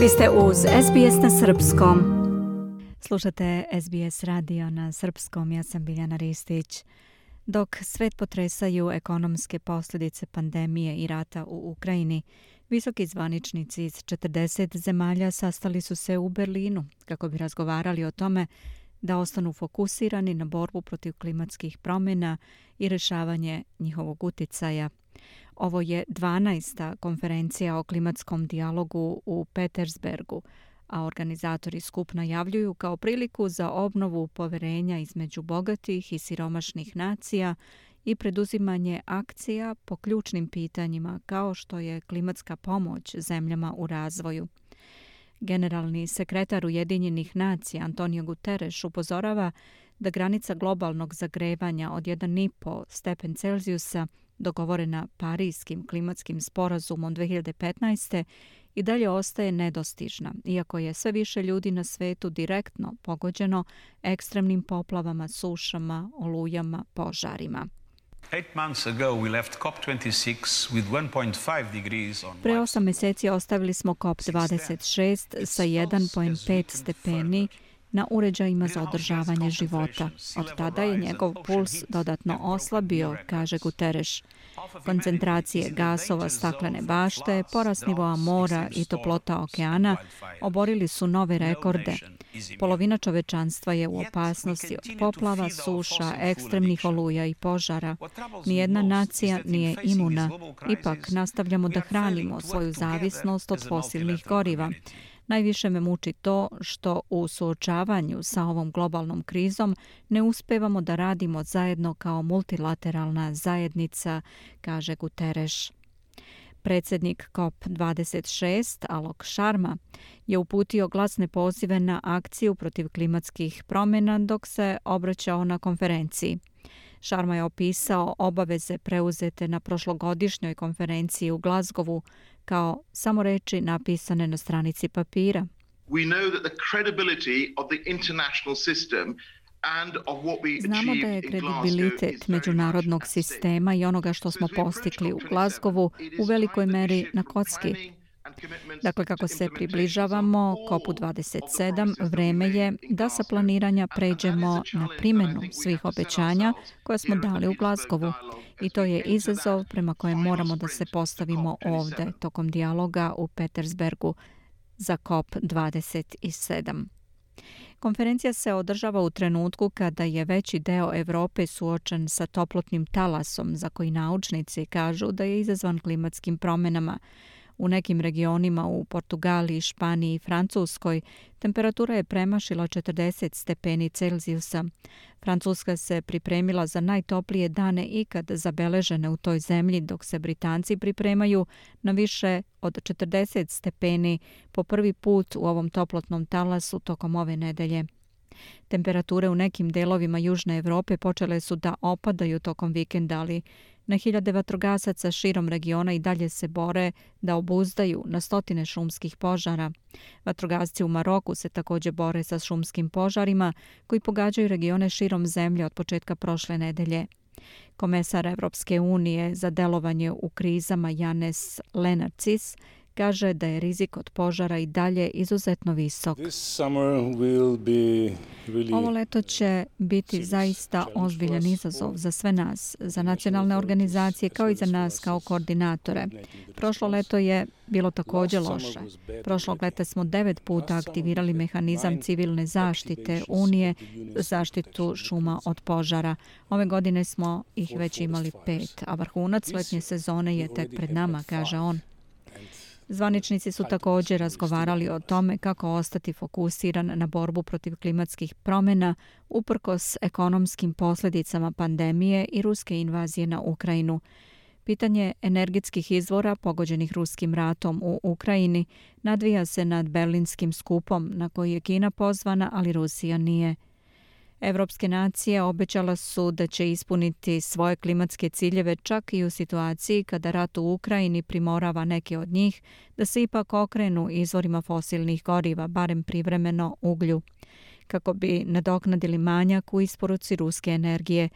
Vi ste uz SBS na Srpskom. Slušate SBS radio na Srpskom, ja sam Biljana Ristić. Dok svet potresaju ekonomske posljedice pandemije i rata u Ukrajini, visoki zvaničnici iz 40 zemalja sastali su se u Berlinu kako bi razgovarali o tome da ostanu fokusirani na borbu protiv klimatskih promjena i rešavanje njihovog uticaja. Ovo je 12. konferencija o klimatskom dijalogu u Petersbergu, a organizatori skup najavljuju kao priliku za obnovu poverenja između bogatih i siromašnih nacija i preduzimanje akcija po ključnim pitanjima kao što je klimatska pomoć zemljama u razvoju. Generalni sekretar Ujedinjenih nacija Antonio Guterres upozorava da granica globalnog zagrevanja od 1,5 stepen Celzijusa dogovorena Parijskim klimatskim sporazumom 2015. i dalje ostaje nedostižna, iako je sve više ljudi na svetu direktno pogođeno ekstremnim poplavama, sušama, olujama, požarima. Pre osam meseci ostavili smo COP26 sa 1.5 stepeni na uređajima za održavanje života. Od tada je njegov puls dodatno oslabio, kaže Guterres. Koncentracije gasova staklene bašte, porast nivoa mora i toplota okeana oborili su nove rekorde. Polovina čovečanstva je u opasnosti od poplava, suša, ekstremnih oluja i požara. Nijedna nacija nije imuna. Ipak nastavljamo da hranimo svoju zavisnost od fosilnih goriva. Najviše me muči to što u suočavanju sa ovom globalnom krizom ne uspevamo da radimo zajedno kao multilateralna zajednica, kaže Guterres. Predsjednik COP26, Alok Sharma, je uputio glasne pozive na akciju protiv klimatskih promjena dok se obraćao na konferenciji. Sharma je opisao obaveze preuzete na prošlogodišnjoj konferenciji u Glazgovu kao samo reči napisane na stranici papira. We know that the credibility of the international system Znamo da je kredibilitet međunarodnog sistema i onoga što smo postikli u Glazgovu u velikoj meri na kocki. Dakle, kako se približavamo COP27, vreme je da sa planiranja pređemo na primjenu svih obećanja koje smo dali u Glasgowu. I to je izazov prema kojem moramo da se postavimo ovde tokom dijaloga u Petersbergu za COP 27. Konferencija se održava u trenutku kada je veći deo Evrope suočen sa toplotnim talasom za koji naučnici kažu da je izazvan klimatskim promenama. U nekim regionima u Portugaliji, Španiji i Francuskoj temperatura je premašila 40 stepeni Celzijusa. Francuska se pripremila za najtoplije dane ikad zabeležene u toj zemlji, dok se Britanci pripremaju na više od 40 stepeni po prvi put u ovom toplotnom talasu tokom ove nedelje. Temperature u nekim delovima Južne Evrope počele su da opadaju tokom vikenda, ali na hiljade vatrogasaca širom regiona i dalje se bore da obuzdaju na stotine šumskih požara. Vatrogasci u Maroku se također bore sa šumskim požarima koji pogađaju regione širom zemlje od početka prošle nedelje. Komesar Evropske unije za delovanje u krizama Janes Lenarcis kaže da je rizik od požara i dalje izuzetno visok. Ovo leto će biti zaista ozbiljan izazov za sve nas, za nacionalne organizacije kao i za nas kao koordinatore. Prošlo leto je bilo također loše. Prošlog leta smo devet puta aktivirali mehanizam civilne zaštite Unije za zaštitu šuma od požara. Ove godine smo ih već imali pet, a vrhunac letnje sezone je tek pred nama, kaže on. Zvaničnici su također razgovarali o tome kako ostati fokusiran na borbu protiv klimatskih promjena uprkos ekonomskim posljedicama pandemije i ruske invazije na Ukrajinu. Pitanje energetskih izvora pogođenih ruskim ratom u Ukrajini nadvija se nad berlinskim skupom na koji je Kina pozvana, ali Rusija nije. Evropske nacije obećala su da će ispuniti svoje klimatske ciljeve čak i u situaciji kada rat u Ukrajini primorava neke od njih da se ipak okrenu izvorima fosilnih goriva, barem privremeno uglju, kako bi nadoknadili manjak u isporuci ruske energije.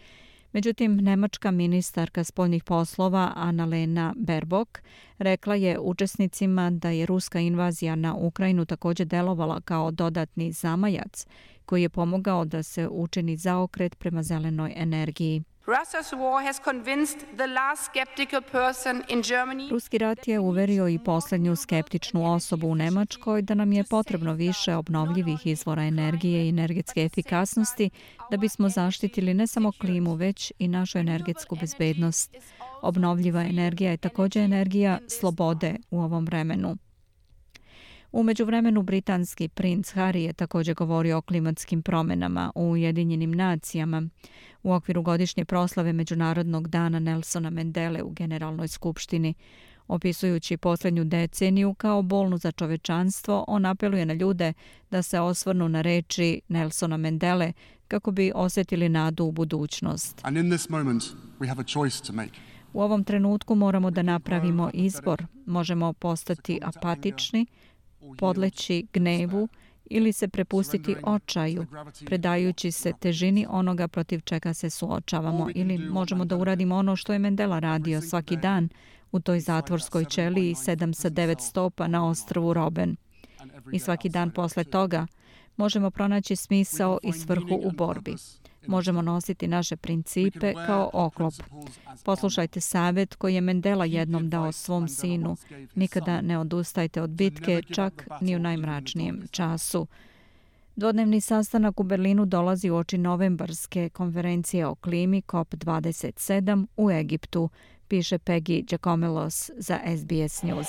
Međutim, nemačka ministarka spoljnih poslova Annalena Berbok rekla je učesnicima da je ruska invazija na Ukrajinu također delovala kao dodatni zamajac koji je pomogao da se učini zaokret prema zelenoj energiji. Ruski rat je uverio i posljednju skeptičnu osobu u Nemačkoj da nam je potrebno više obnovljivih izvora energije i energetske efikasnosti da bismo zaštitili ne samo klimu, već i našu energetsku bezbednost. Obnovljiva energija je također energija slobode u ovom vremenu. U međuvremenu britanski princ Harry je također govorio o klimatskim promenama u Ujedinjenim nacijama u okviru godišnje proslave Međunarodnog dana Nelsona Mendele u Generalnoj skupštini. Opisujući posljednju deceniju kao bolnu za čovečanstvo, on apeluje na ljude da se osvrnu na reči Nelsona Mendele kako bi osjetili nadu u budućnost. U ovom trenutku moramo da napravimo izbor. Možemo postati apatični, podleći gnevu ili se prepustiti očaju, predajući se težini onoga protiv čega se suočavamo ili možemo da uradimo ono što je Mendela radio svaki dan u toj zatvorskoj ćeliji 7 sa 9 stopa na ostrvu Roben. I svaki dan posle toga možemo pronaći smisao i svrhu u borbi možemo nositi naše principe kao oklop. Poslušajte savjet koji je Mendela jednom dao svom sinu. Nikada ne odustajte od bitke, čak ni u najmračnijem času. Dvodnevni sastanak u Berlinu dolazi u oči novembarske konferencije o klimi COP27 u Egiptu, piše Peggy Giacomelos za SBS News.